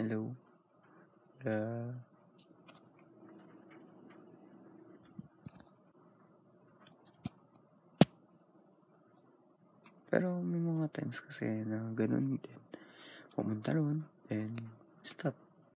Hello? Yeah. Pero may mga times kasi na gano'n din. Pumunta ro'n, then stop.